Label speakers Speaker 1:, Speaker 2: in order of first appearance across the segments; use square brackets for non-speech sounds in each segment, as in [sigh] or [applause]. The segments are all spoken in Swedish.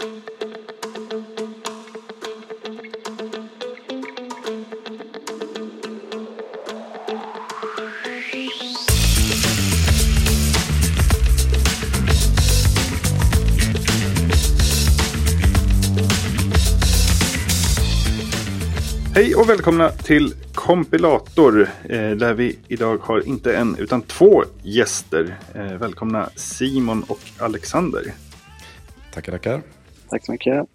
Speaker 1: Hej och välkomna till Kompilator eh, där vi idag har inte en utan två gäster. Eh, välkomna Simon och Alexander.
Speaker 2: Tackar, tackar.
Speaker 3: Tack så mycket.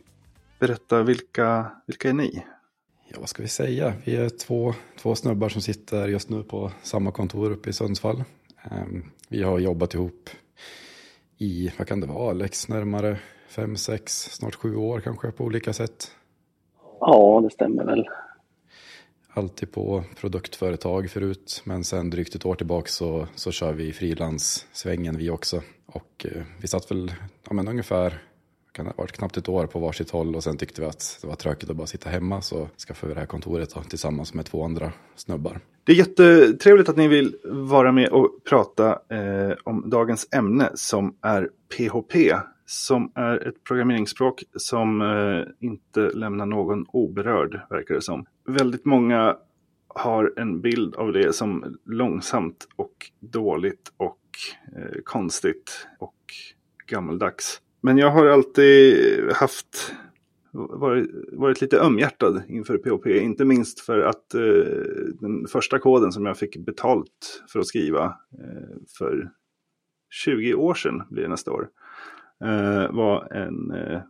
Speaker 1: Berätta, vilka, vilka är ni?
Speaker 2: Ja, vad ska vi säga? Vi är två, två snubbar som sitter just nu på samma kontor uppe i Sundsvall. Ehm, vi har jobbat ihop i, vad kan det vara, Alex, närmare fem, sex, snart sju år kanske på olika sätt.
Speaker 3: Ja, det stämmer väl.
Speaker 2: Alltid på produktföretag förut, men sen drygt ett år tillbaka så, så kör vi frilanssvängen vi också. Och eh, vi satt väl ja, men ungefär kan det ha varit knappt ett år på varsitt håll och sen tyckte vi att det var tråkigt att bara sitta hemma så skaffade vi det här kontoret då, tillsammans med två andra snubbar.
Speaker 1: Det är jättetrevligt att ni vill vara med och prata eh, om dagens ämne som är PHP. Som är ett programmeringsspråk som eh, inte lämnar någon oberörd, verkar det som. Väldigt många har en bild av det som långsamt och dåligt och eh, konstigt och gammaldags. Men jag har alltid haft varit, varit lite ömhjärtad inför POP. Inte minst för att eh, den första koden som jag fick betalt för att skriva eh, för 20 år sedan, blir det nästa år, eh, var en, eh,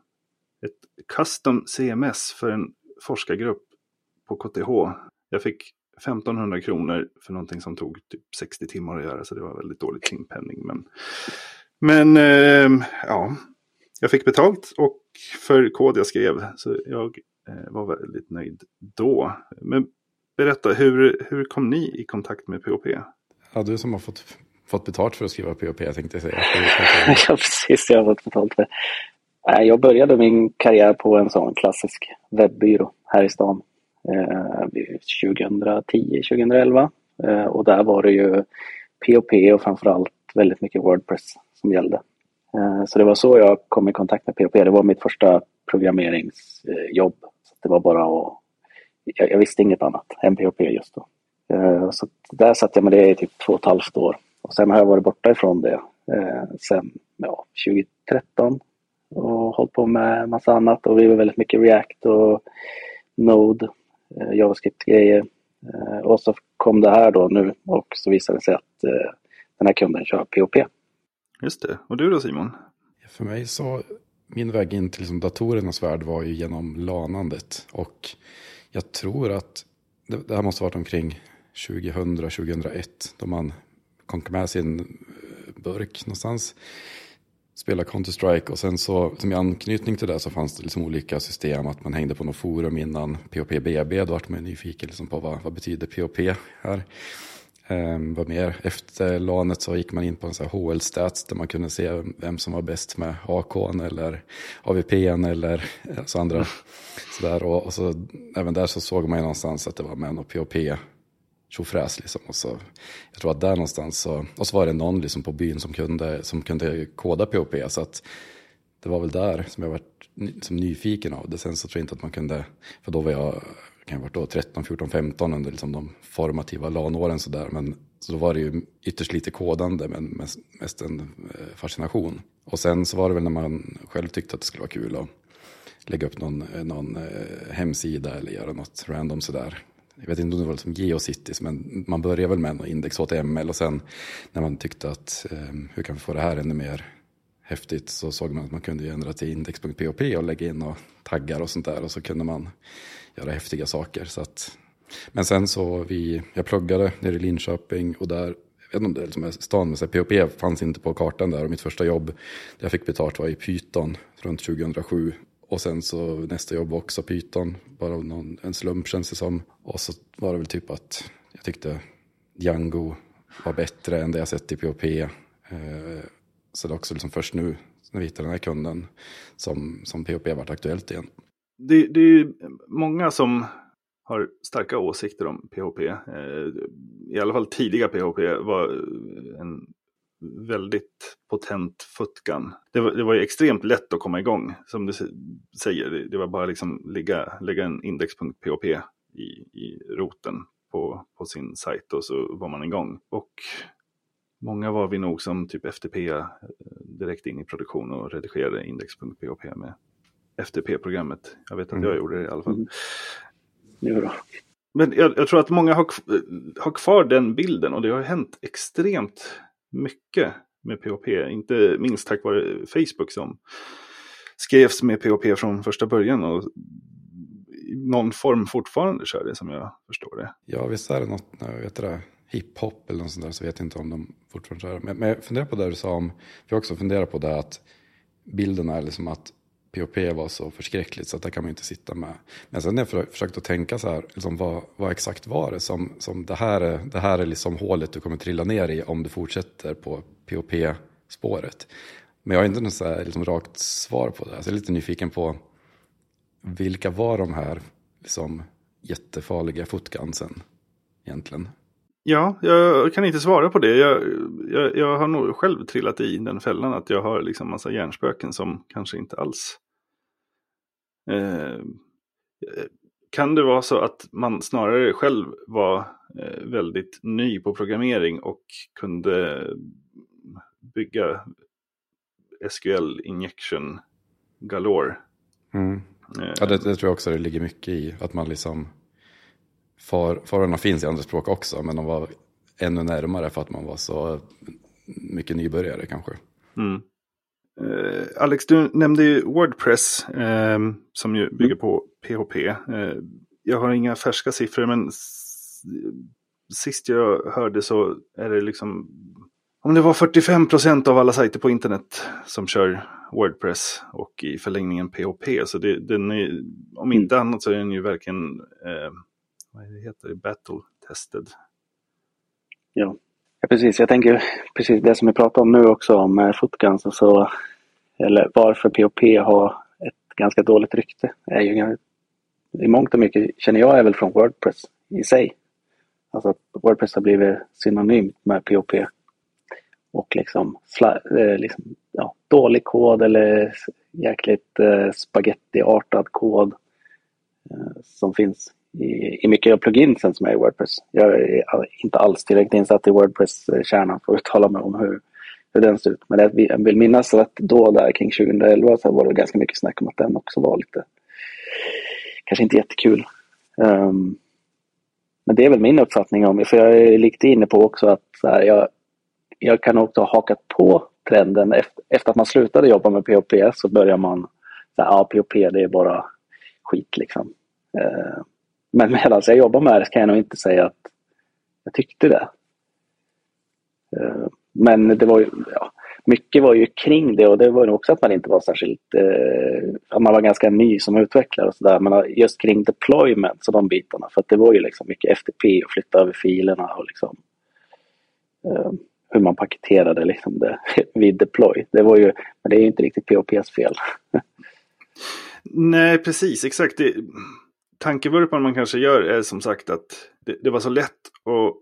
Speaker 1: ett custom CMS för en forskargrupp på KTH. Jag fick 1500 kronor för någonting som tog typ 60 timmar att göra, så det var väldigt dålig timpenning. Men, men eh, ja, jag fick betalt och för kod jag skrev. Så jag eh, var väldigt nöjd då. Men berätta, hur, hur kom ni i kontakt med POP?
Speaker 2: Ja, du som har fått, fått betalt för att skriva POP tänkte jag säga. [laughs]
Speaker 3: ja, precis. Jag har fått betalt för Jag började min karriär på en sån klassisk webbyrå här i stan. Eh, 2010, 2011. Eh, och där var det ju POP och framförallt väldigt mycket Wordpress som gällde. Eh, så det var så jag kom i kontakt med PHP. Det var mitt första programmeringsjobb. Så det var bara att... Jag visste inget annat än PHP just då. Eh, så där satt jag med det i typ två och ett halvt år. Och sen har jag varit borta ifrån det eh, sen ja, 2013 och hållit på med massa annat och vi var väldigt mycket React och Node, JavaScript-grejer. Och så kom det här då nu och så visade det sig att den här kunden kör POP.
Speaker 1: Just det. Och du då Simon?
Speaker 2: För mig så, min väg in till liksom datorernas värld var ju genom lanandet. Och jag tror att det, det här måste ha varit omkring 2000-2001. Då man kom med sin eh, burk någonstans. Spelade Counter-Strike och sen så som i anknytning till det så fanns det liksom olika system. Att man hängde på något forum innan POP-BB. Då vart man nyfiken liksom på vad, vad betyder POP här. Um, vad mer? Efter LANet så gick man in på en sån här HL-stats där man kunde se vem som var bäst med AKn eller AVPn eller alltså andra. [laughs] Sådär. Och, och, så, även där så såg man ju någonstans att det var med och POP tjofräs liksom. Och så, jag tror att där någonstans så, och så var det någon liksom på byn som kunde, som kunde koda POP. Så att det var väl där som jag var liksom nyfiken av det. Sen så tror jag inte att man kunde, för då var jag kan ha varit då 13, 14, 15 under liksom de formativa LAN-åren sådär. Men så då var det ju ytterst lite kodande men mest, mest en eh, fascination. Och sen så var det väl när man själv tyckte att det skulle vara kul att lägga upp någon, eh, någon eh, hemsida eller göra något random sådär. Jag vet inte om det var liksom Geocities men man började väl med en index HTML och sen när man tyckte att ehm, hur kan vi få det här ännu mer häftigt så såg man att man kunde ändra till index.php och lägga in och taggar och sånt där och så kunde man göra häftiga saker. Så att, men sen så vi, jag pluggade nere i Linköping och där, jag vet inte om det är liksom stan, men POP fanns inte på kartan där och mitt första jobb där jag fick betalt var i Python runt 2007. Och sen så nästa jobb var också Python, bara av någon, en slump känns det som. Och så var det väl typ att jag tyckte Django var bättre än det jag sett i POP. Eh, så det är också liksom först nu när vi hittade den här kunden som, som POP varit aktuellt igen
Speaker 1: det, det är många som har starka åsikter om PHP. Eh, I alla fall tidiga PHP var en väldigt potent futkan. Det var, det var ju extremt lätt att komma igång, som du säger. Det, var bara liksom lägga, lägga en index.php i, i roten på, på sin sajt och så var man igång. Och många var vi nog som typ FTP eh, direkt in i produktion och redigerade index.php med FTP-programmet. Jag vet att jag mm. gjorde det i alla fall. Mm.
Speaker 3: Jo
Speaker 1: Men jag, jag, tror att många har, har kvar den bilden och det har hänt extremt mycket med POP. Inte minst tack vare Facebook som skrevs med POP från första början och i någon form fortfarande kör det som jag förstår det.
Speaker 2: Ja, visst är det något, jag vet det, hiphop eller något sånt där så vet jag inte om de fortfarande kör det. Men, men jag funderar på det du sa om, vi också funderar på det att bilden är liksom att POP var så förskräckligt så att där kan man inte sitta med. Men sen har jag försökt att tänka så här, liksom, vad, vad, exakt var det som, som det, här är, det här är liksom hålet du kommer trilla ner i om du fortsätter på POP-spåret. Men jag har inte något så här, liksom, rakt svar på det. Så jag är lite nyfiken på vilka var de här liksom, jättefarliga fotgansen egentligen?
Speaker 1: Ja, jag kan inte svara på det. Jag, jag, jag, har nog själv trillat i den fällan att jag har liksom massa hjärnspöken som kanske inte alls... Eh, kan det vara så att man snarare själv var eh, väldigt ny på programmering och kunde bygga SQL injection galore?
Speaker 2: Mm. Eh, ja, det, det, tror jag också det ligger mycket i. Att man liksom far, farorna finns i andra språk också, men de var ännu närmare för att man var så mycket nybörjare kanske.
Speaker 1: Mm. Uh, Alex, du nämnde ju Wordpress uh, som ju bygger på PHP. Eh, jag har inga färska siffror, men sist jag hörde så är det liksom om det var 45 procent av alla sajter på internet som kör Wordpress och i förlängningen PHP. Så det, den är, om inte annat så är den ju verkligen vad det heter det, battle-tested.
Speaker 3: Ja ja, precis. Jag tänker precis det som vi pratar om nu också om eh, footguns och så. Eller varför POP har ett ganska dåligt rykte. Är ju, I mångt och mycket känner jag är väl från Wordpress i sig. Alltså att Wordpress har blivit synonymt med POP. Och liksom, eh, liksom ja, dålig kod eller jäkligt eh, spagettiartad kod eh, som finns i, i mycket av pluginsen som är i Wordpress. Jag är inte alls tillräckligt insatt i Wordpress-kärnan för att uttala mig om hur, hur den ser ut. Men jag vill minnas att då där kring 2011 så var det ganska mycket snack om att den också var lite, kanske inte jättekul. Um, men det är väl min uppfattning om det, för jag är lite inne på också att här, jag, jag kan också ha hakat på trenden efter, efter att man slutade jobba med POP så börjar man säga ja POP det är bara skit liksom. Uh, men medan jag jobbar med det kan jag nog inte säga att jag tyckte det. Eh, men det var ju, ja, mycket var ju kring det och det var ju också att man inte var särskilt, eh, man var ganska ny som utvecklare och sådär. Men just kring deployment och de bitarna. För att det var ju liksom mycket FTP och flytta över filerna och liksom eh, hur man paketerade liksom det [laughs] vid deploy. Det var ju, men det är ju inte riktigt POPs fel. [laughs]
Speaker 1: Nej, precis, exakt. Det, tankevurpan man kanske gör är som sagt att det, det var så lätt att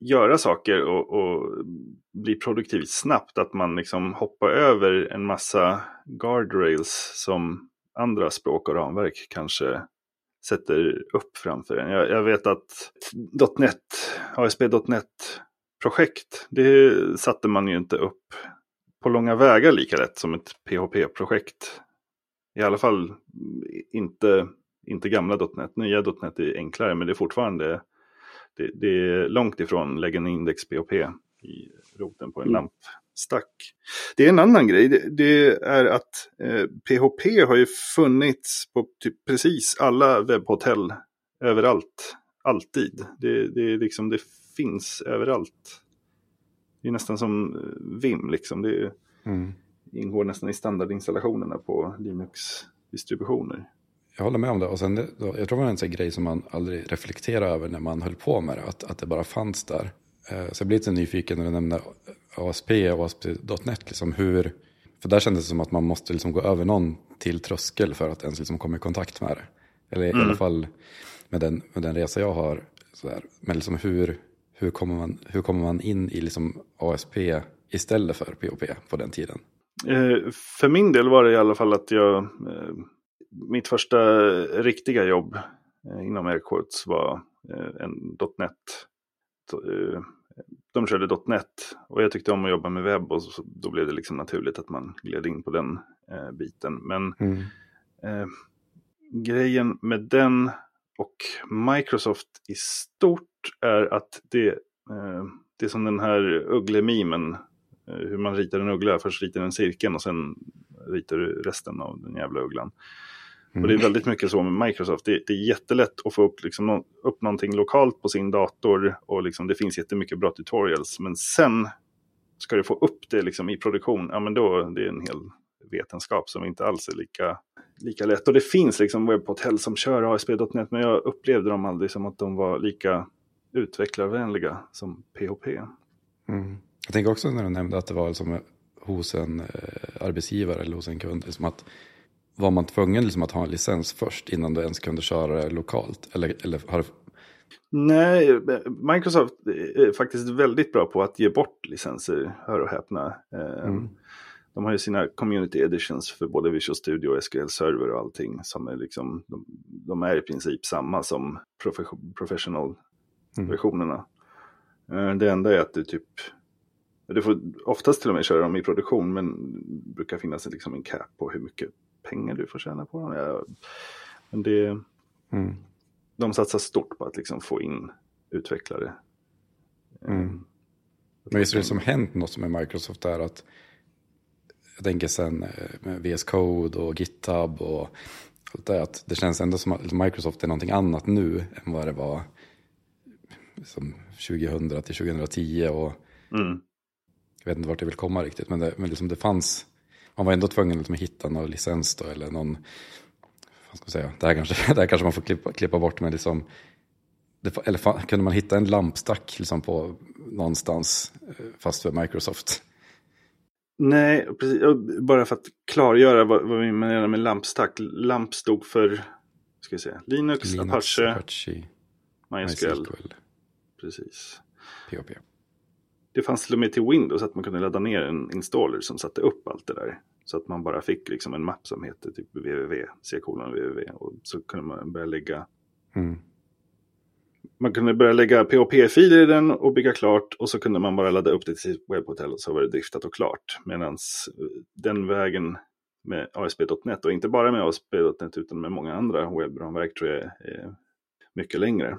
Speaker 1: göra saker och, och, bli produktiv snabbt att man liksom hoppar över en massa guardrails som andra språk och ramverk kanske sätter upp framför en. Jag, jag vet att .NET, ASP.NET projekt, det satte man ju inte upp på långa vägar lika lätt som ett PHP-projekt. I alla fall inte inte gamla .NET. Nya .NET är enklare men det är fortfarande det, det är långt ifrån lägga en index POP i roten på en mm. lampstack. Det är en annan grej. Det, det är att eh, PHP har ju funnits på typ precis alla webbhotell överallt. Alltid. Det, det, liksom, det finns överallt. Det är nästan som eh, Vim liksom. Det mm. ingår nästan i standardinstallationerna på Linux-distributioner
Speaker 2: jag håller med om det. Och sen, jag tror det var en sån grej som man aldrig reflekterade över när man höll på med det. Att, att det bara fanns där. Eh, så jag blir lite nyfiken när du nämner ASP och ASP.NET. Liksom hur, för där kändes det som att man måste liksom gå över någon till tröskel för att ens liksom komma i kontakt med det. Eller mm. i alla fall med den, med den resa jag har. Sådär. Men liksom hur, hur, kommer man, hur kommer man in i liksom ASP istället för POP på den tiden?
Speaker 1: Eh, för min del var det i alla fall att jag, eh, mitt första riktiga jobb eh, inom Airquotes var eh, en .NET. Eh, de körde .NET och jag tyckte om att jobba med webb och så, då blev det liksom naturligt att man gled in på den eh, biten. Men
Speaker 2: Mm.
Speaker 1: grejen med den och Microsoft i stort är att det, eh, det är som den här ugglemimen. Eh, hur man ritar en uggla. Först ritar du en cirkel och sen ritar du resten av den jävla ugglan. Och det är väldigt mycket så med Microsoft. Det, det är jättelätt att få upp, liksom, upp någonting lokalt på sin dator. Och liksom, det finns jättemycket bra tutorials. Men sen ska du få upp det liksom, i produktion. Ja, men då det är en hel vetenskap som inte alls är lika, lika lätt. Och det finns liksom webbhotell som kör ASP.NET. Men jag upplevde dem aldrig som att de var lika utvecklarvänliga som PHP.
Speaker 2: Mm. Jag tänker också när du nämnde att det var liksom hos en eh, arbetsgivare eller hos en kund. Liksom att, var man tvungen liksom att ha en licens först innan du ens kunde köra det lokalt? Eller, eller har,
Speaker 1: Nej, Microsoft är faktiskt väldigt bra på att ge bort licenser, hör och häpna. Eh,
Speaker 2: Mm.
Speaker 1: De har ju sina community editions för både Visual Studio och SQL Server och allting. Som är liksom, de, de är i princip samma som profession- professional-versionerna. Eh, Det enda är att du typ, du får oftast till och med köra dem i produktion men brukar finnas liksom en cap på hur mycket pengar du får tjäna på dem. Ja, men det,
Speaker 2: mm.
Speaker 1: de satsar stort på att liksom få in utvecklare.
Speaker 2: Mm. Men visst är det som hänt något med Microsoft är att jag tänker sen eh, med VS Code och GitHub och allt det att det känns ändå som att Microsoft är någonting annat nu än vad det var som 2000 till 2010 och
Speaker 1: Mm.
Speaker 2: jag vet inte vart det vill komma riktigt men det, men liksom det fanns man var ändå tvungen liksom att hitta någon licens då eller någon vad ska man säga, det här kanske, [laughs] det här kanske man får klippa, klippa bort men liksom det, eller kunde man hitta en lampstack liksom på någonstans eh, fast för Microsoft?
Speaker 1: Nej, precis. Bara för att klargöra vad, vad vi menar med lampstack. LAMP stod för ska vi se, Linux, Apache,
Speaker 2: Apache,
Speaker 1: MySQL.
Speaker 2: MySQL,
Speaker 1: Precis.
Speaker 2: POP.
Speaker 1: Det fanns till och med till Windows att man kunde ladda ner en installer som satte upp allt det där. Så att man bara fick liksom en mapp som heter typ www, c www och så kunde man börja lägga
Speaker 2: Mm.
Speaker 1: Man kunde börja lägga POP-filer i den och bygga klart och så kunde man bara ladda upp det till sitt webbhotell och så var det driftat och klart. Medan den vägen med ASP.NET och inte bara med ASP.NET utan med många andra webbramverk tror jag är mycket längre.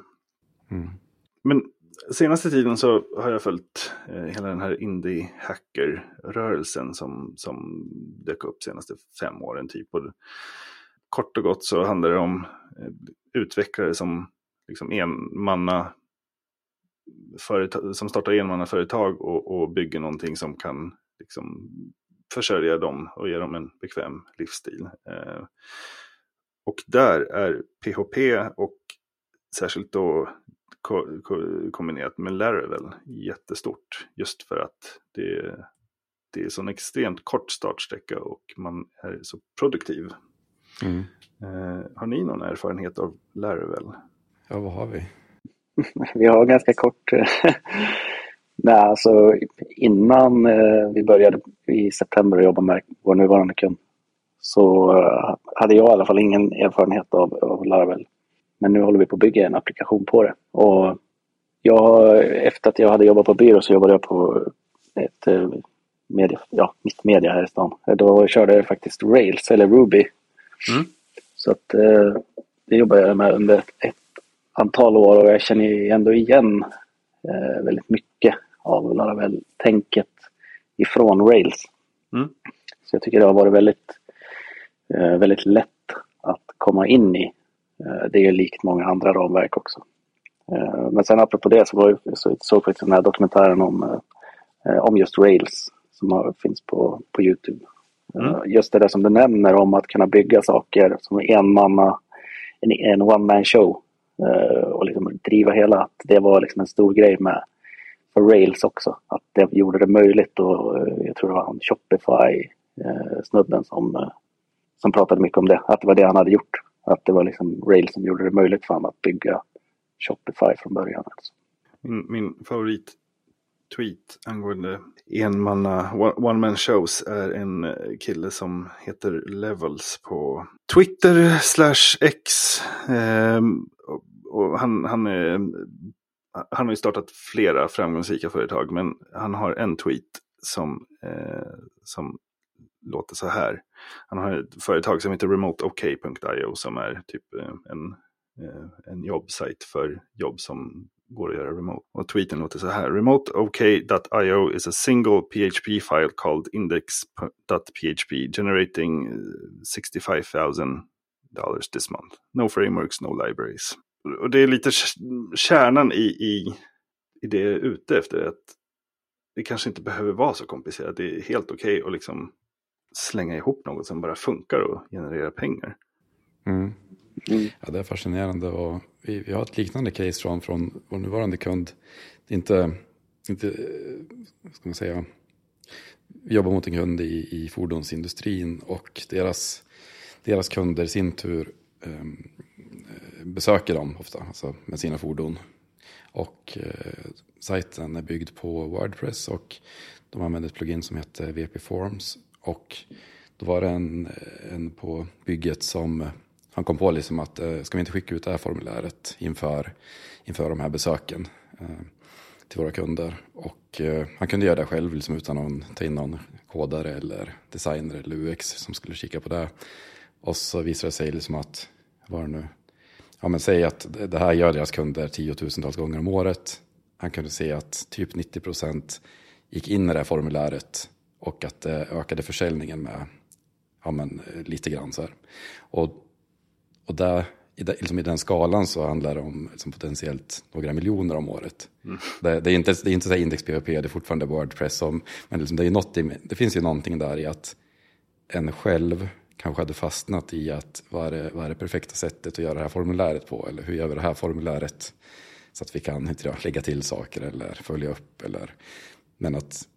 Speaker 2: Mm.
Speaker 1: Men senaste tiden så har jag följt eh, hela den här indie-hacker-rörelsen som, som dök upp senaste fem åren typ. Och kort och gott så handlar det om eh, utvecklare som liksom enmanna företag, som startar enmannaföretag och, och bygger någonting som kan liksom försörja dem och ge dem en bekväm livsstil. Eh, och där är PHP och särskilt då ko- ko- kombinerat med Laravel jättestort. Just för att det, det är så en extremt kort startsträcka och man är så produktiv.
Speaker 2: Mm.
Speaker 1: Eh, har ni någon erfarenhet av Laravel?
Speaker 2: Ja, vad har vi? [laughs]
Speaker 3: Vi har ganska kort... eh, [laughs] Nej, alltså innan eh, vi började i september att jobba med vår nuvarande kund så eh, hade jag i alla fall ingen erfarenhet av, av Laravel. Men nu håller vi på att bygga en applikation på det. Och jag, efter att jag hade jobbat på byrå så jobbade jag på ett eh, media, ja, mitt media här i stan. Då körde jag faktiskt Rails eller Ruby.
Speaker 1: Mm.
Speaker 3: Så att eh, det jobbade jag med under ett, ett antal år och jag känner ju ändå igen eh, väldigt mycket av Laravel-tänket ifrån Rails.
Speaker 1: Mm.
Speaker 3: Så jag tycker det har varit väldigt, eh, väldigt lätt att komma in i. Eh, det är likt många andra ramverk också. Eh, men sen apropå det så, var ju, så såg jag faktiskt den här dokumentären om, eh, om just Rails som har, finns på, på Youtube.
Speaker 1: Mm.
Speaker 3: Just det där som du nämner om att kunna bygga saker som en manna, en, en one man show och liksom driva hela. Att det var liksom en stor grej med för Rails också. Att det gjorde det möjligt och jag tror det var han Shopify eh, snubben som, som pratade mycket om det. Att det var det han hade gjort. Att det var liksom Rails som gjorde det möjligt för honom att bygga Shopify från början. Alltså.
Speaker 1: Min, min tweet angående enmanna one man shows är en eh, kille som heter Levels på Twitter slash X. Eh, och, och han, han, är, han har ju startat flera framgångsrika företag men han har en tweet som, eh, som låter så här. Han har ett företag som heter remoteok.io som är typ eh, en, eh, en jobbsajt för jobb som går att göra remote. Och tweeten låter så här. Remoteok.io is a single PHP file called index.php generating eh, 65 000 dollars this month. No frameworks, no libraries. Och det är lite kärnan i, i, i det jag är ute efter. Att det kanske inte behöver vara så komplicerat. Det är helt okej okay att liksom slänga ihop något som bara funkar och genererar pengar.
Speaker 2: Mm. Mm. Ja, det är fascinerande och vi, vi, har ett liknande case från, från vår nuvarande kund. Det är inte, inte ska man säga, vi jobbar mot en kund i, i fordonsindustrin och deras, deras kunder i sin tur eh, besöker dem ofta alltså med sina fordon. Och eh, sajten är byggd på Wordpress och de använder ett plugin som heter VP Forms. Och då var det en, en på bygget som han kom på liksom att eh, ska vi inte skicka ut det här formuläret inför, inför de här besöken eh, till våra kunder. Och eh, han kunde göra det själv liksom, utan att ta in någon kodare eller designer eller UX som skulle kika på det. Och så visade det sig liksom att, var nu, ja men säg att det här gör deras kunder tiotusentals gånger om året. Han kunde se att typ 90 procent gick in i det här formuläret och att det ökade försäljningen med ja, men, lite grann. Så här. Och och där, i, liksom i den skalan så handlar det om liksom potentiellt några miljoner om året. Mm. Det, det, är inte, det är inte så index PHP, det är fortfarande Wordpress. Som, men liksom det, är något i, det finns ju någonting där i att en själv kanske hade fastnat i att vad är, det, vad är det perfekta sättet att göra det här formuläret på? Eller hur gör vi det här formuläret så att vi kan inte lägga till saker eller följa upp? Eller, men att...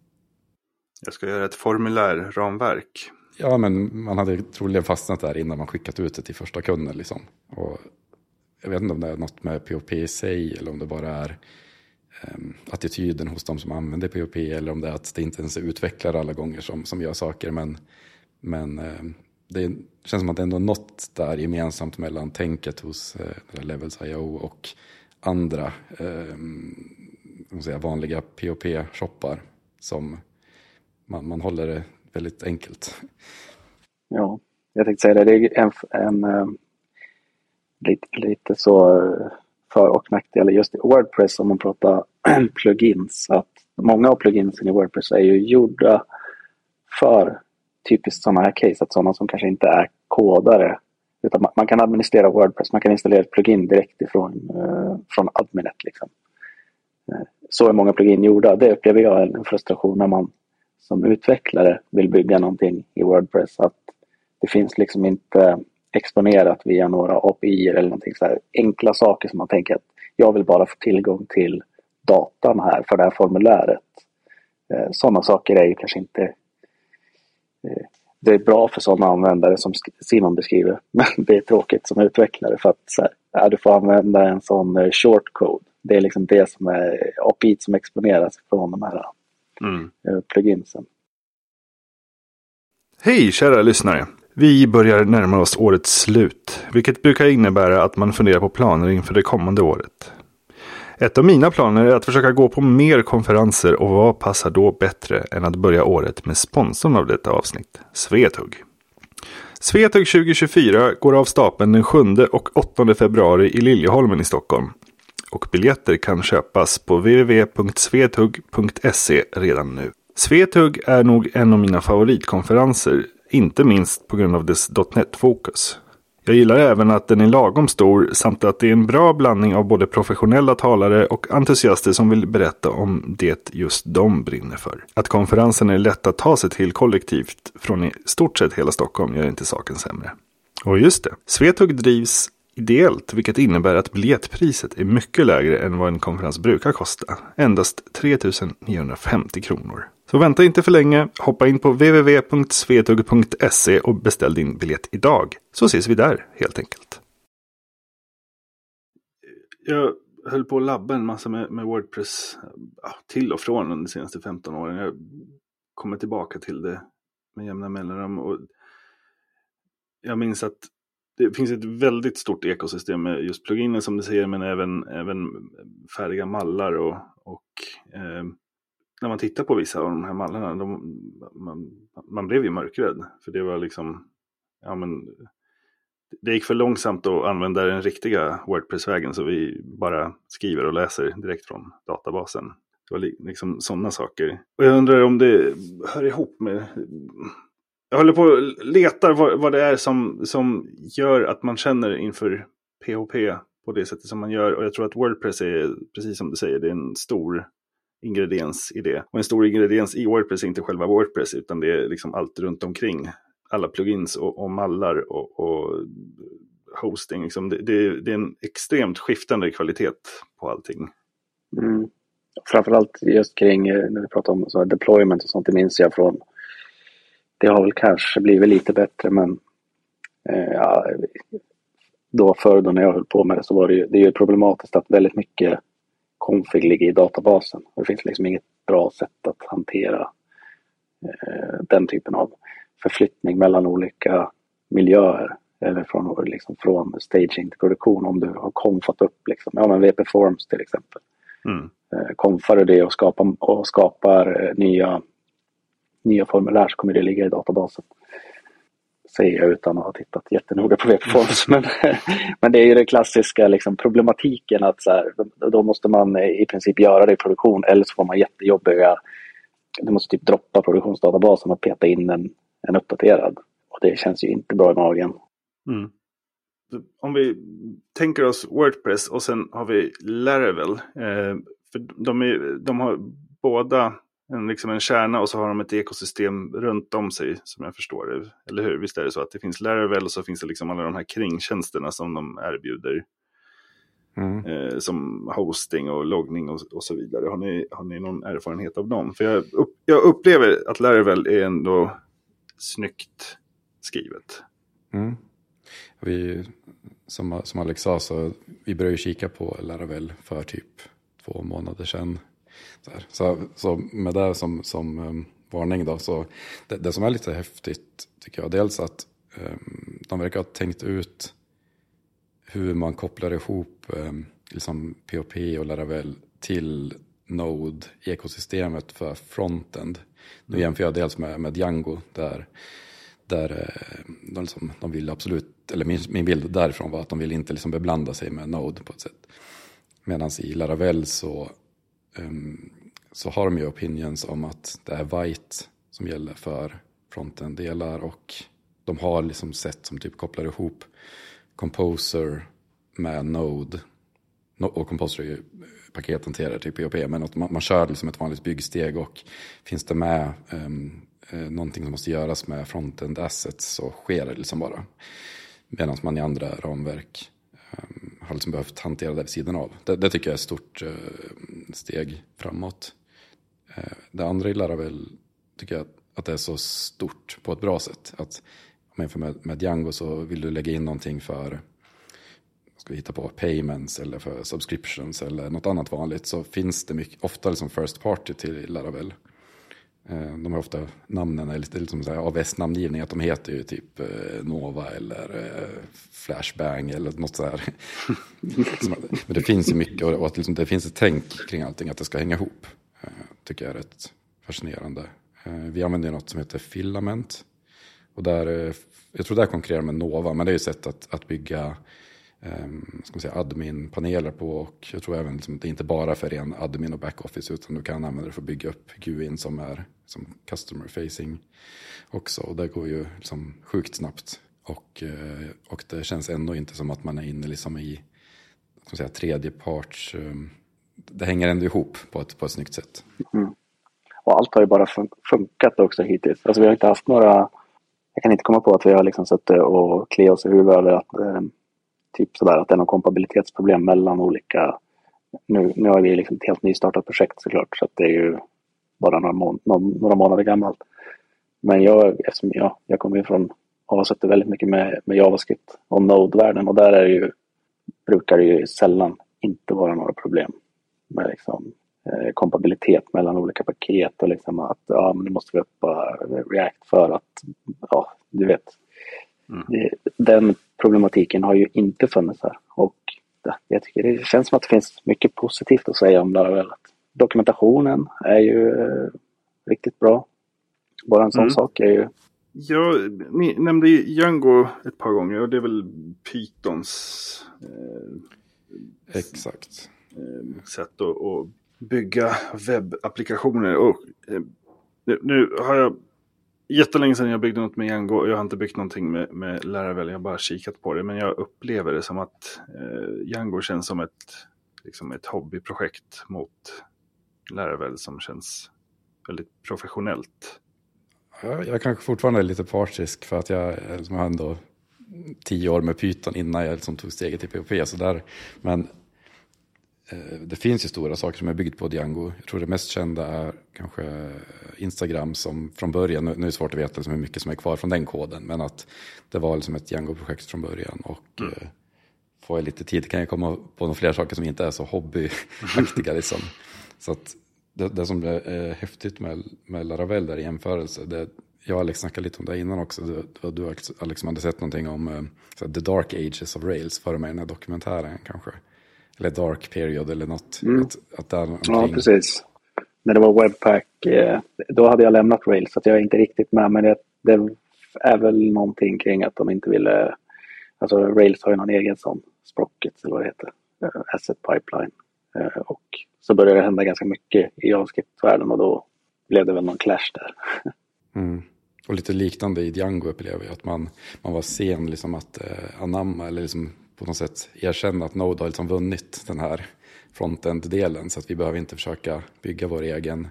Speaker 1: Jag ska göra ett formulärramverk.
Speaker 2: Ja, men man hade troligen fastnat där innan man skickat ut det till första kunden. Liksom. Och jag vet inte om det är något med POP i sig eller om det bara är um, attityden hos de som använder POP eller om det är att det inte ens är utvecklare alla gånger som, som gör saker. Men, men um, det känns som att det ändå är något där gemensamt mellan tänket hos eh, Levels I.O. och andra eh, säga, vanliga POP-shoppar som man, man håller det väldigt enkelt.
Speaker 3: Ja, jag tänkte säga det. Det är en, en, eh, en lite, lite så eh, för och nackdelar just i Wordpress om man pratar [clears throat] plugins. Att många av pluginsen i Wordpress är ju gjorda för typiskt sådana här case. Att sådana som kanske inte är kodare. Utan man, man kan administrera Wordpress. Man kan installera ett plugin direkt ifrån uh, från adminet. Liksom. Så är många plugin gjorda. Det upplever jag en frustration när man som utvecklare vill bygga någonting i Wordpress. Att det finns liksom inte exponerat via några API eller någonting så här enkla saker som man tänker att jag vill bara få tillgång till datan här för det här formuläret. Eh, sådana saker är ju kanske inte eh, det är bra för sådana användare som Simon beskriver. [laughs] Men det är tråkigt som utvecklare för att så här, ja, du får använda en sån eh, short code. Det är liksom det som är API som exponeras från de här mm. Eh, pluginsen.
Speaker 1: Hej kära lyssnare! Vi börjar närma oss årets slut, vilket brukar innebära att man funderar på planer inför det kommande året. Ett av mina planer är att försöka gå på mer konferenser och vad passar då bättre än att börja året med sponsorn av detta avsnitt, Svetug. Svetug 2024 går av stapeln den 7 och 8 februari i Liljeholmen i Stockholm och biljetter kan köpas på www.svetug.se redan nu. Svetug är nog en av mina favoritkonferenser, inte minst på grund av dess .NET-fokus. Jag gillar även att den är lagom stor samt att det är en bra blandning av både professionella talare och entusiaster som vill berätta om det just de brinner för. Att konferensen är lätt att ta sig till kollektivt från i stort sett hela Stockholm gör inte saken sämre. Och just det, Svetug drivs ideellt, vilket innebär att biljettpriset är mycket lägre än vad en konferens brukar kosta. Endast 3 950 kronor. Så vänta inte för länge, hoppa in på www.svetug.se och beställ din biljett idag. Så ses vi där helt enkelt. Jag höll på att labba en massa med, med Wordpress ja, till och från under de senaste 15 åren. Jag kommer tillbaka till det med jämna mellanrum. Och jag minns att det finns ett väldigt stort ekosystem med just pluginer som du säger, men även, även färdiga mallar och, och eh, när man tittar på vissa av de här mallarna, de, man, man blev ju mörkrädd. För det var liksom, ja men, det gick för långsamt att använda den riktiga Wordpress-vägen så vi bara skriver och läser direkt från databasen. Det var liksom sådana saker. Och jag undrar om det hör ihop med... Jag håller på och letar vad, vad det är som, som gör att man känner inför PHP på det sättet som man gör. Och jag tror att Wordpress är, precis som du säger, det är en stor ingrediens i det. Och en stor ingrediens i Wordpress är inte själva Wordpress utan det är liksom allt runt omkring. Alla plugins och, och mallar och, och hosting. Liksom det, det, det, är en extremt skiftande kvalitet på allting.
Speaker 3: Mm. Framförallt just kring eh, när vi pratar om så deployment och sånt, det minns jag från det har väl kanske blivit lite bättre men eh, ja, då förr då när jag höll på med det så var det ju, det är ju problematiskt att väldigt mycket config ligger i databasen. Det finns liksom inget bra sätt att hantera eh, den typen av förflyttning mellan olika miljöer. Eller från, liksom, från staging till produktion om du har konfat upp liksom. Ja men VP Forms till exempel. Mm. Eh, konfar du det och skapar, och skapar eh, nya, nya formulär så kommer det ligga i databasen säger jag utan att ha tittat jättenoga på VP-Forms. men, [laughs] men det är ju den klassiska liksom, problematiken att så här, då måste man i princip göra det i produktion eller så får man jättejobbiga... Du måste typ droppa produktionsdatabasen och peta in en, en uppdaterad. Och det känns ju inte bra i magen. Mm.
Speaker 1: Om vi tänker oss Wordpress och sen har vi Laravel. Eh, för de, är, de har båda en, liksom en kärna och så har de ett ekosystem runt om sig som jag förstår det. Eller hur? Visst är det så att det finns Laravel och så finns det liksom alla de här kringtjänsterna som de erbjuder. Mm. Eh, som hosting och loggning och, och, så vidare. Har ni, har ni någon erfarenhet av dem? För jag, upp, jag upplever att Laravel är ändå snyggt skrivet. Mm.
Speaker 2: Vi, som, som Alex sa, så vi började kika på Laravel för typ två månader sedan. Så, så, med det som, som um, varning då, så det, det, som är lite häftigt tycker jag, dels att um, de verkar ha tänkt ut hur man kopplar ihop um, liksom POP och Laravel till Node-ekosystemet för frontend. Nu mm. jämför jag dels med, med Django där, där de, liksom, de vill absolut, eller min, min bild därifrån var att de vill inte liksom beblanda sig med Node på ett sätt. Medan i Laravel så Ehm, så har de ju opinions om att det är white som gäller för fronten-delar och de har liksom sätt som typ kopplar ihop Composer med Node. Och Composer är ju pakethanterare typ till POP, men att man, man kör liksom ett vanligt byggsteg och finns det med um, någonting som måste göras med frontend assets så sker det liksom bara. Medan man i andra ramverk har liksom behövt hantera det vid sidan av. Det, det tycker jag är ett stort eh, steg framåt. Eh, det andra i Laravel tycker jag att det är så stort på ett bra sätt. Att om jag jämför med, med Django så vill du lägga in någonting för ska vi hitta på payments eller för subscriptions eller något annat vanligt så finns det mycket, ofta liksom first party till Laravel. Eh, de har ofta namnen är lite, lite som AWS-namngivning, att de heter ju typ eh, Nova eller Flashbang eller något sådär. [laughs] Men det finns ju mycket och att liksom det finns ett tänk kring allting, att det ska hänga ihop. Eh, tycker jag är rätt fascinerande. Eh, vi använder något som heter Filament. Och där, eh, jag tror där konkurrerar med Nova, men det är ju ett sätt att, att bygga um, admin-paneler på. Och jag tror även liksom, det är inte bara för ren admin och backoffice utan du kan använda det för att bygga upp GUIn som är som customer facing också. Och det går ju liksom sjukt snabbt. Och, eh, och det känns ändå inte som att man är inne liksom i ska säga, tredjeparts um, ehm, det hänger ändå ihop på ett, på ett snyggt sätt. Mm.
Speaker 3: Och allt har ju bara fun funkat också hittills. Alltså vi har inte haft några... Jag kan inte komma på att vi har liksom suttit och kliat oss i huvudet över att, eh, typ sådär, att det är någon kompatibilitetsproblem mellan olika... Nu, nu har vi liksom ett helt nystartat projekt såklart så att det är ju bara några, må några månader gammalt. Men jag, eftersom jag, jag kommer ju från och har suttit väldigt mycket med, med JavaScript och Node-världen och där är ju, brukar det ju sällan inte vara några problem med liksom, eh, kompatibilitet mellan olika paket och liksom att ja, men nu måste vi uppa React för att, ja, du vet. Mm. Det, den problematiken har ju inte funnits här och jag tycker det känns som att det finns mycket positivt att säga om Laravel. Dokumentationen är ju eh, riktigt bra. Bara en sån mm. sak är ju
Speaker 1: Ja, ni nämnde Django ett par gånger och det är väl Pythons
Speaker 2: eh, Exakt.
Speaker 1: Eh, sätt att, att, bygga webbapplikationer. Och, eh, nu, nu, har jag jättelänge sedan jag byggde något med Django och jag har inte byggt någonting med, med Laravel. Jag har bara kikat på det. Men jag upplever det som att eh, Django känns som ett, liksom ett hobbyprojekt mot Laravel som känns väldigt professionellt.
Speaker 2: Jag kanske fortfarande är lite partisk för att jag, liksom har ändå tio år med Python innan jag liksom tog steget till POP. Så där. Men det finns ju stora saker som är byggt på Django. Jag tror det mest kända är kanske Instagram som från början, nu är det svårt att veta liksom hur mycket som är kvar från den koden, men att det var liksom ett Django-projekt från början. Och mm. eh, får jag lite tid kan jag komma på några fler saker som inte är så hobbyaktiga. [laughs] liksom. Så att det, det som är häftigt med, med Laravel där i jämförelse, det, jag och Alex snackade lite om det innan också, du, du Alex hade sett någonting om uh, The Dark Ages of Rails före mig den här dokumentären kanske. Eller Dark Period eller något.
Speaker 3: Mm. Att, att det är Ja, precis. När det var Webpack, eh, då hade jag lämnat Rails så jag är inte riktigt med. Men det, det är väl någonting kring att de inte ville, alltså Rails har ju någon egen sån, Sprocket eller vad det heter, uh, Asset Pipeline. Uh, och så började det hända ganska mycket i JavaScript-världen och då blev det väl någon clash där. [laughs]
Speaker 2: Mm. Och lite liknande i Django upplever jag att man, man var sen liksom att eh, anamma eller liksom på något sätt erkänna att Node har liksom vunnit den här frontend-delen så att vi behöver inte försöka bygga vår egen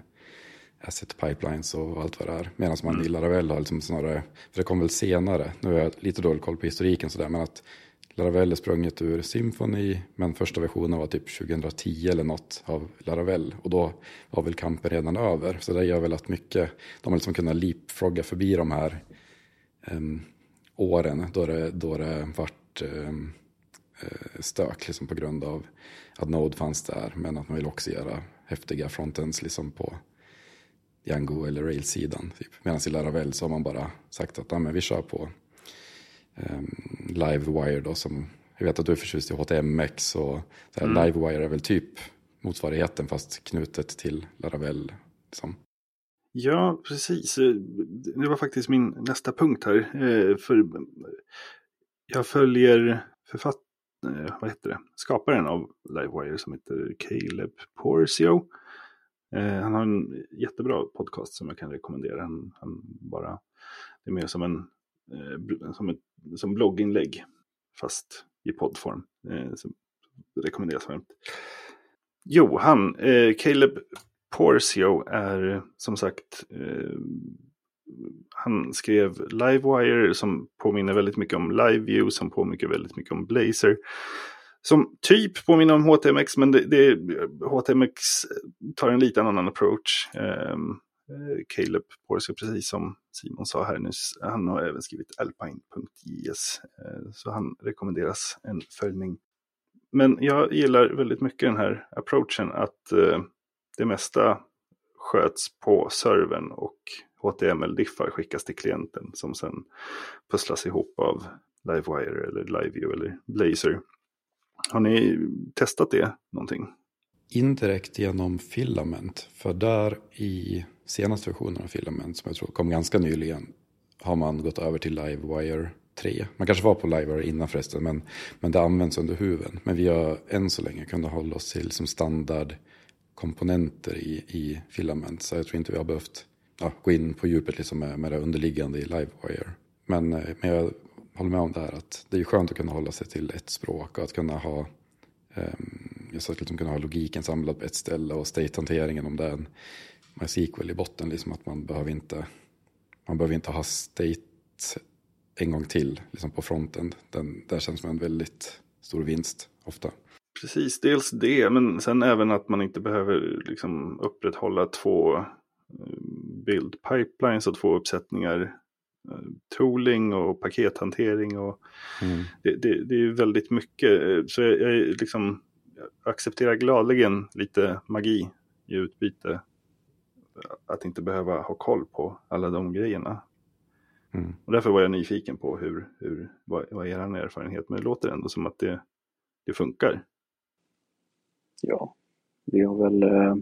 Speaker 2: asset pipelines och allt vad det är. Medan man mm. i Laravel har liksom snarare, för det kom väl senare, nu har jag lite dålig koll på historiken sådär, men att Laravel är sprunget ur Symfony, men första versionen var typ 2010 eller något av Laravel. Och då var väl kampen redan över. Så det gör väl att mycket, de har liksom kunnat leapfrogga förbi de här um, åren då det, då det vart um, stök liksom på grund av att Node fanns där. Men att man vill också göra häftiga frontends liksom på Django eller Rails-sidan. Typ. Medan i Laravel så har man bara sagt att ah, men vi kör på um, Livewire då som jag vet att du är förtjust i HTMX och så här, mm. Livewire är väl typ motsvarigheten fast knutet till Laravel. Liksom.
Speaker 1: Ja, precis. Det var faktiskt min nästa punkt här. Eh, för jag följer författ eh, vad heter det? skaparen av Livewire som heter Caleb Porcio. Eh, han har en jättebra podcast som jag kan rekommendera. Han, han bara, det är mer som en eh, som ett som blogginlägg fast i poddform. Eh, som rekommenderas varmt. Jo, han, eh, Caleb Porcio är eh, som sagt eh, han skrev Livewire som påminner väldigt mycket om LiveView som påminner väldigt mycket om Blazer. Som typ påminner om HTMX men det, det, HTMX tar en lite annan approach. Um, Caleb Porsche, precis som Simon sa här nyss. Han har även skrivit alpine.js, eh, så han rekommenderas en följning. Men jag gillar väldigt mycket den här approachen att eh, det mesta sköts på servern och HTML-diffar skickas till klienten som sen pusslas ihop av Livewire eller LiveView eller Blazor. Har ni testat det någonting?
Speaker 2: Indirekt genom Filament, för där i senaste versionen av Filament som jag tror kom ganska nyligen har man gått över till Livewire 3. Man kanske var på Livewire innan förresten men, men det används under huven. Men vi har än så länge kunnat hålla oss till som standard komponenter i, i Filament. Så jag tror inte vi har behövt ja, gå in på djupet liksom med, med det underliggande i Livewire. Men, eh, men jag håller med om det här att det är skönt att kunna hålla sig till ett språk och att kunna ha um, jag att liksom kunna ha logiken samlad på ett ställe och state-hanteringen om det är en MySQL i botten. Liksom att man behöver inte, man behöver inte ha state en gång till liksom på fronten. Den, där känns som en väldigt stor vinst ofta.
Speaker 1: Precis, dels det, men sen även att man inte behöver liksom upprätthålla två eh, build pipelines och två uppsättningar eh, tooling och pakethantering. Och mm. det, det, det, är väldigt mycket. Så jag, jag, liksom, accepterar gladeligen lite magi i utbyte. Att inte behöva ha koll på alla de grejerna. Mm. Och därför var jag nyfiken på hur, hur, vad, vad är er erfarenhet, men det låter ändå som att det, det funkar.
Speaker 3: Ja, vi har väl, eh,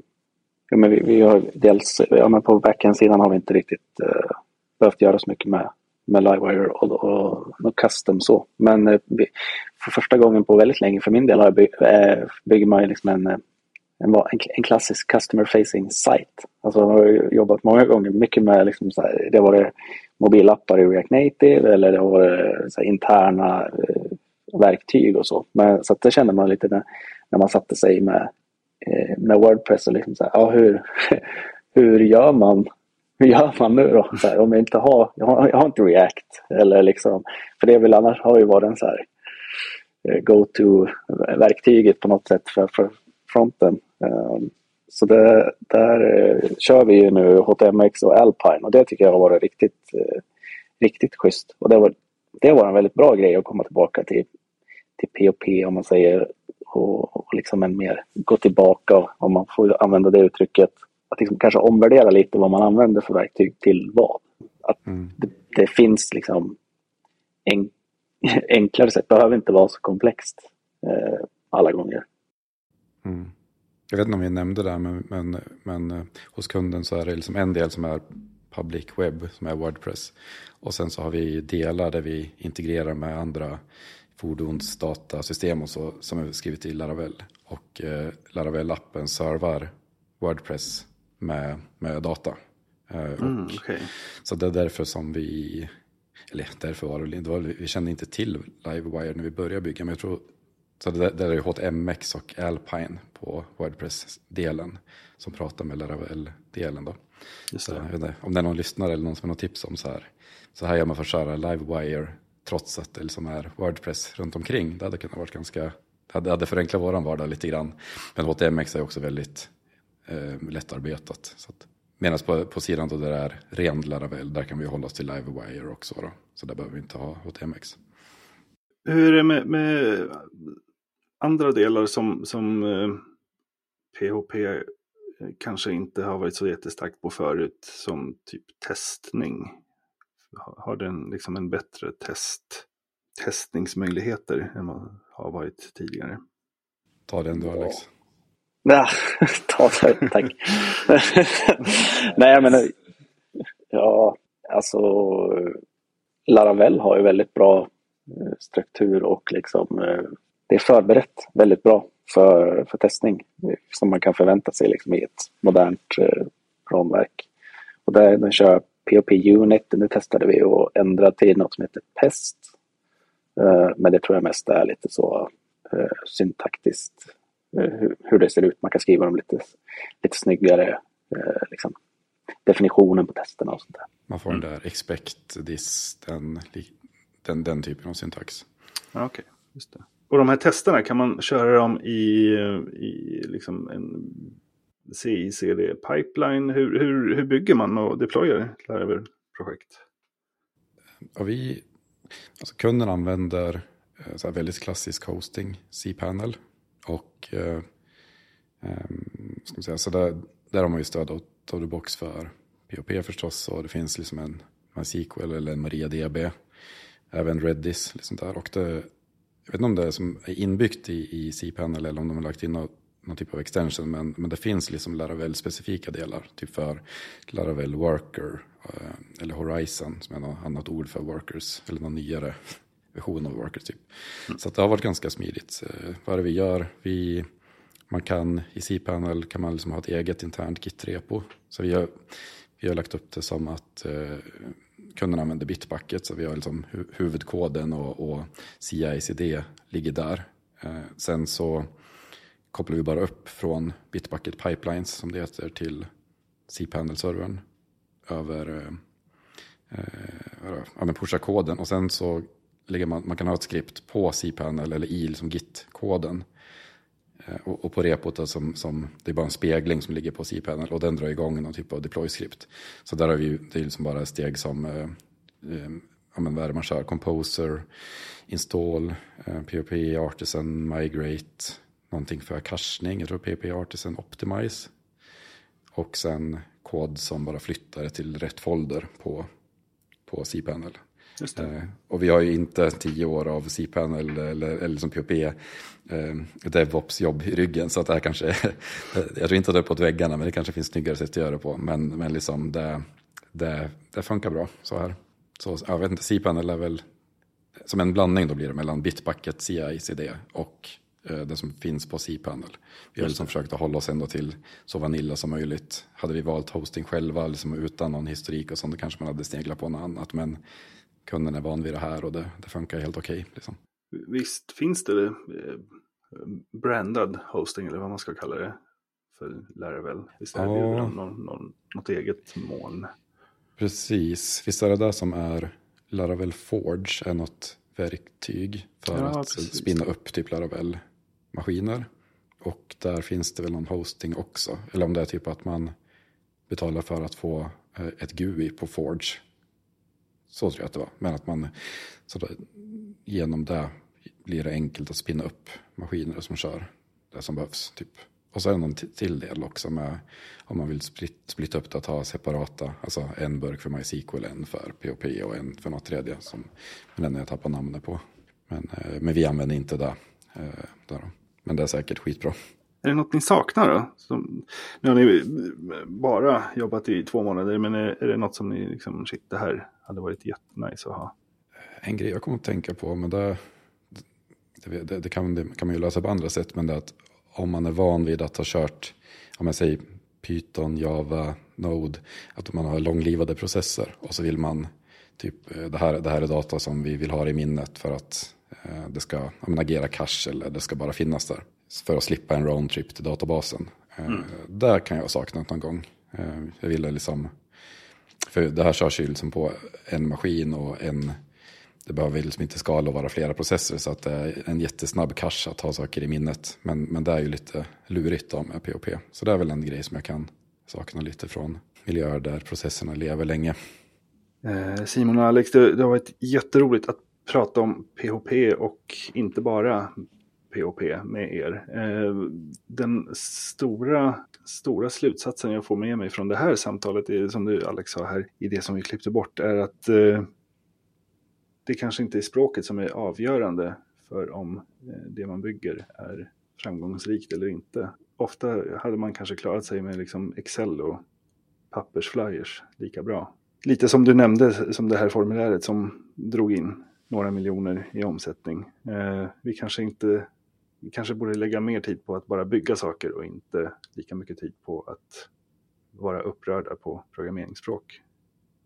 Speaker 3: ja, men vi, vi har dels, ja men på backend-sidan har vi inte riktigt eh, behövt göra så mycket med, med Livewire och, och, och custom så. Men eh, vi, för första gången på väldigt länge för min del har by, eh, bygger man liksom en, eh, en, en, klassisk customer facing site. Alltså jag har jobbat många gånger mycket med liksom så här, det var det mobilappar i React Native eller det var så interna eh, verktyg och så. Men, så det känner man lite när, när man satte sig med, eh, med Wordpress och liksom så här, ja, hur, [laughs] hur gör man hur gör man nu då? Så här, om jag inte har, jag har, jag har inte React. Eller liksom, för det vill annars har ju varit en så här eh, go-to-verktyget på något sätt för, för fronten. Um, så det, där eh, kör vi ju nu HTMX och Alpine och det tycker jag har varit riktigt, riktigt schysst. Och det var, det var en väldigt bra grej att komma tillbaka till, till POP om man säger och, och liksom en mer gå tillbaka om man får använda det uttrycket. Att liksom kanske omvärdera lite vad man använder för verktyg till vad. Att mm. det, det, finns liksom en, [laughs] enklare sätt, det behöver inte vara så komplext eh, alla gånger.
Speaker 2: Mm. Jag vet inte om vi nämnde det, men, men, men eh, hos kunden så är det liksom en del som är public web, som är Wordpress. Och sen så har vi delar där vi integrerar med andra fordonsdatasystem och så, som är skrivet i Laravel. Och eh, Laravel-appen servar Wordpress med, med data. Eh, mm, okay. Så det är därför som vi, eller därför var det, det var, vi kände inte till Livewire när vi började bygga, men jag tror så det där är HTMX och Alpine på Wordpress-delen som pratar med Laravel-delen då. Just det. Så, om det är någon lyssnare eller någon som har något tips om så här, så här gör man för att köra Livewire trots att det liksom är Wordpress runt omkring. Det hade kunnat vara ganska, det hade, förenklat våran vardag lite grann. Men HTMX är också väldigt eh, lättarbetat. Så att, Medan på, på sidan då där det är ren Laravel, där kan vi hålla oss till Livewire också. Då. Så där behöver vi inte ha HTMX.
Speaker 1: Hur är det med, med andra delar som, som eh, PHP kanske inte har varit så jättestarkt på förut, som typ testning? Har den liksom en bättre test, testningsmöjligheter än vad har varit tidigare.
Speaker 2: Ta den du Alex.
Speaker 3: Ja, [laughs] ta den, tack. [laughs] Nej, jag menar, ja, alltså Laravel har ju väldigt bra eh, struktur och liksom eh, det är förberett väldigt bra för, för testning som man kan förvänta sig liksom i ett modernt eh, ramverk. Och där, den kör POP Unit, nu testade vi att ändra till något som heter PEST. Eh, men det tror jag mest är lite så eh, syntaktiskt eh, hur det ser ut. Man kan skriva dem lite, lite snyggare. Liksom, definitionen på testerna och sånt där.
Speaker 2: Man får den där expect this, den, den, den typen av syntax.
Speaker 1: Okej, okay, just det. Och de här testerna, kan man köra dem i, i liksom en CI-CD-pipeline? Hur, hur, hur bygger man och deployar Laravel-projekt?
Speaker 2: Ja, vi, alltså kunden använder eh, så väldigt klassisk hosting, cPanel. Och eh, eh, ska säga, så där, där har man ju stöd out of the box för POP förstås. Och det finns liksom en MySQL eller en MariaDB. Även Redis. Liksom där. Och det, jag vet inte om det är, som är inbyggt i, i cPanel eller om de har lagt in något någon typ av extension. Men, men det finns liksom Laravel-specifika delar. Typ för Laravel Worker eh, eller Horizon som är något annat ord för workers. Eller någon nyare [laughs] version av workers typ. Mm. Så det har varit ganska smidigt. Eh, vad är det vi gör? Vi, man kan i cPanel kan man liksom ha ett eget internt Git-repo. Så vi har, vi har lagt upp det som att eh, kunden använder Bitbucket. Så vi har liksom hu huvudkoden och, och CI-CD ligger där. Eh, sen så kopplar vi bara upp från Bitbucket Pipelines som det heter till cPanel-servern över eh, eh pusha-koden och sen så lägger man, man kan ha ett skript på cPanel eller i liksom Git-koden. Eh, och, och, på repot som, som, det är bara en spegling som ligger på cPanel och den drar igång någon typ av deploy-skript. Så där har vi, det är liksom bara steg som, eh, eh, ja men vad är det man kör, Composer, Install, eh, POP, Artisan, Migrate, någonting för cachning, jag tror PP Artisan Optimize. Och sen kod som bara flyttar till rätt folder på, på cPanel. Eh, och vi har ju inte tio år av cPanel eller, eller som POP eh, DevOps-jobb i ryggen. Så att det här kanske, [laughs] jag tror inte att det är på väggarna men det kanske finns snyggare sätt att göra det på. Men, men liksom det, det, det funkar bra så här. Så jag vet inte, cPanel är väl som en blandning då blir det mellan Bitbucket, CI, CD och eh, det som finns på cPanel. Vi har liksom försökt att hålla oss ändå till så vanilla som möjligt. Hade vi valt hosting själva liksom utan någon historik och sånt, då kanske man hade sneglat på något annat. Men kunden är van vid det här och det, det funkar helt okej. Okay, liksom.
Speaker 1: Visst finns det eh, brandad hosting eller vad man ska kalla det för Laravel? Visst är det ja. någon, någon, något eget moln?
Speaker 2: Precis, visst är det där som är Laravel Forge är något verktyg för ja, att precis. spinna upp typ maskiner Och där finns det väl någon hosting också. Eller om det är typ att man betalar för att få eh, ett GUI på Forge. Så tror jag att det var. Men att man så då, genom det blir det enkelt att spinna upp maskiner som kör det som behövs. Typ. Och så är det någon till del också med om man vill splitta upp det att ha separata, alltså en burk för MySQL, en för POP och en för något tredje som den jag tappar namnet på. Men, eh, men vi använder inte det. Eh, där. Men det är säkert skitbra.
Speaker 1: Är det något ni saknar då? Som, nu har ni bara jobbat i två månader, men är, är det något som ni liksom, shit, det här hade varit jättenice att ha?
Speaker 2: En grej jag kommer att tänka på, men det, det, det, det, kan, kan man ju lösa på andra sätt, men det är att om man är van vid att ha kört, om jag säger Python, Java, Node, att man har långlivade processer och så vill man typ eh, det här, det här är data som vi vill ha i minnet för att det ska menar, agera cache eller det ska bara finnas där. För att slippa en roundtrip till databasen. Eh, mm. Där kan jag ha saknat någon gång. Eh, jag ville liksom, för det här körs ju liksom på en maskin och en det behöver liksom inte skala och vara flera processer så att det är en jättesnabb cache att ha saker i minnet. Men, men det är ju lite lurigt då med POP. Så det är väl en grej som jag kan sakna lite från miljöer där processerna lever länge.
Speaker 1: Eh, Simon och Alex, det, det har varit jätteroligt att prata om PHP och inte bara POP med er. Eh, den stora, stora slutsatsen jag får med mig från det här samtalet, som du Alex sa här, i det som vi klippte bort, är att eh, det kanske inte är språket som är avgörande för om eh, det man bygger är framgångsrikt eller inte. Ofta hade man kanske klarat sig med liksom Excel och pappersflyers lika bra. Lite som du nämnde, som det här formuläret som drog in några miljoner i omsättning. Eh, vi kanske inte vi kanske borde lägga mer tid på att bara bygga saker och inte lika mycket tid på att vara upprörda på programmeringsspråk.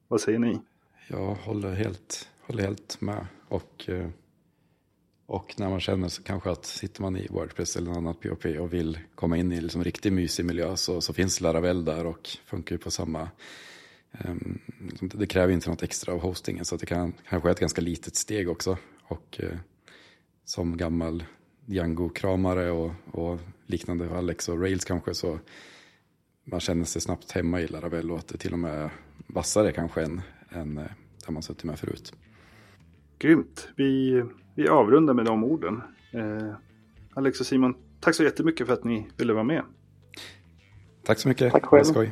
Speaker 1: Vad säger ni?
Speaker 2: Jag håller helt håller helt med. Och, eh, och när man känner så kanske att sitter man i Wordpress eller något annat POP och vill komma in i liksom riktigt mysig miljö så, så finns Laravel där och funkar ju på samma det kräver inte något extra av hostingen så det kan kanske är ett ganska litet steg också. Och uh, som gammal Django-kramare och, och liknande Alex och Rails kanske så man känner sig snabbt hemma i Laravel och att det till och med är vassare kanske än, än eh, där man suttit med förut.
Speaker 1: Grymt. Vi, vi avrundar med de orden. Eh, Alex och Simon, tack så jättemycket för att ni ville vara med.
Speaker 2: Tack så mycket.
Speaker 3: Tack själv.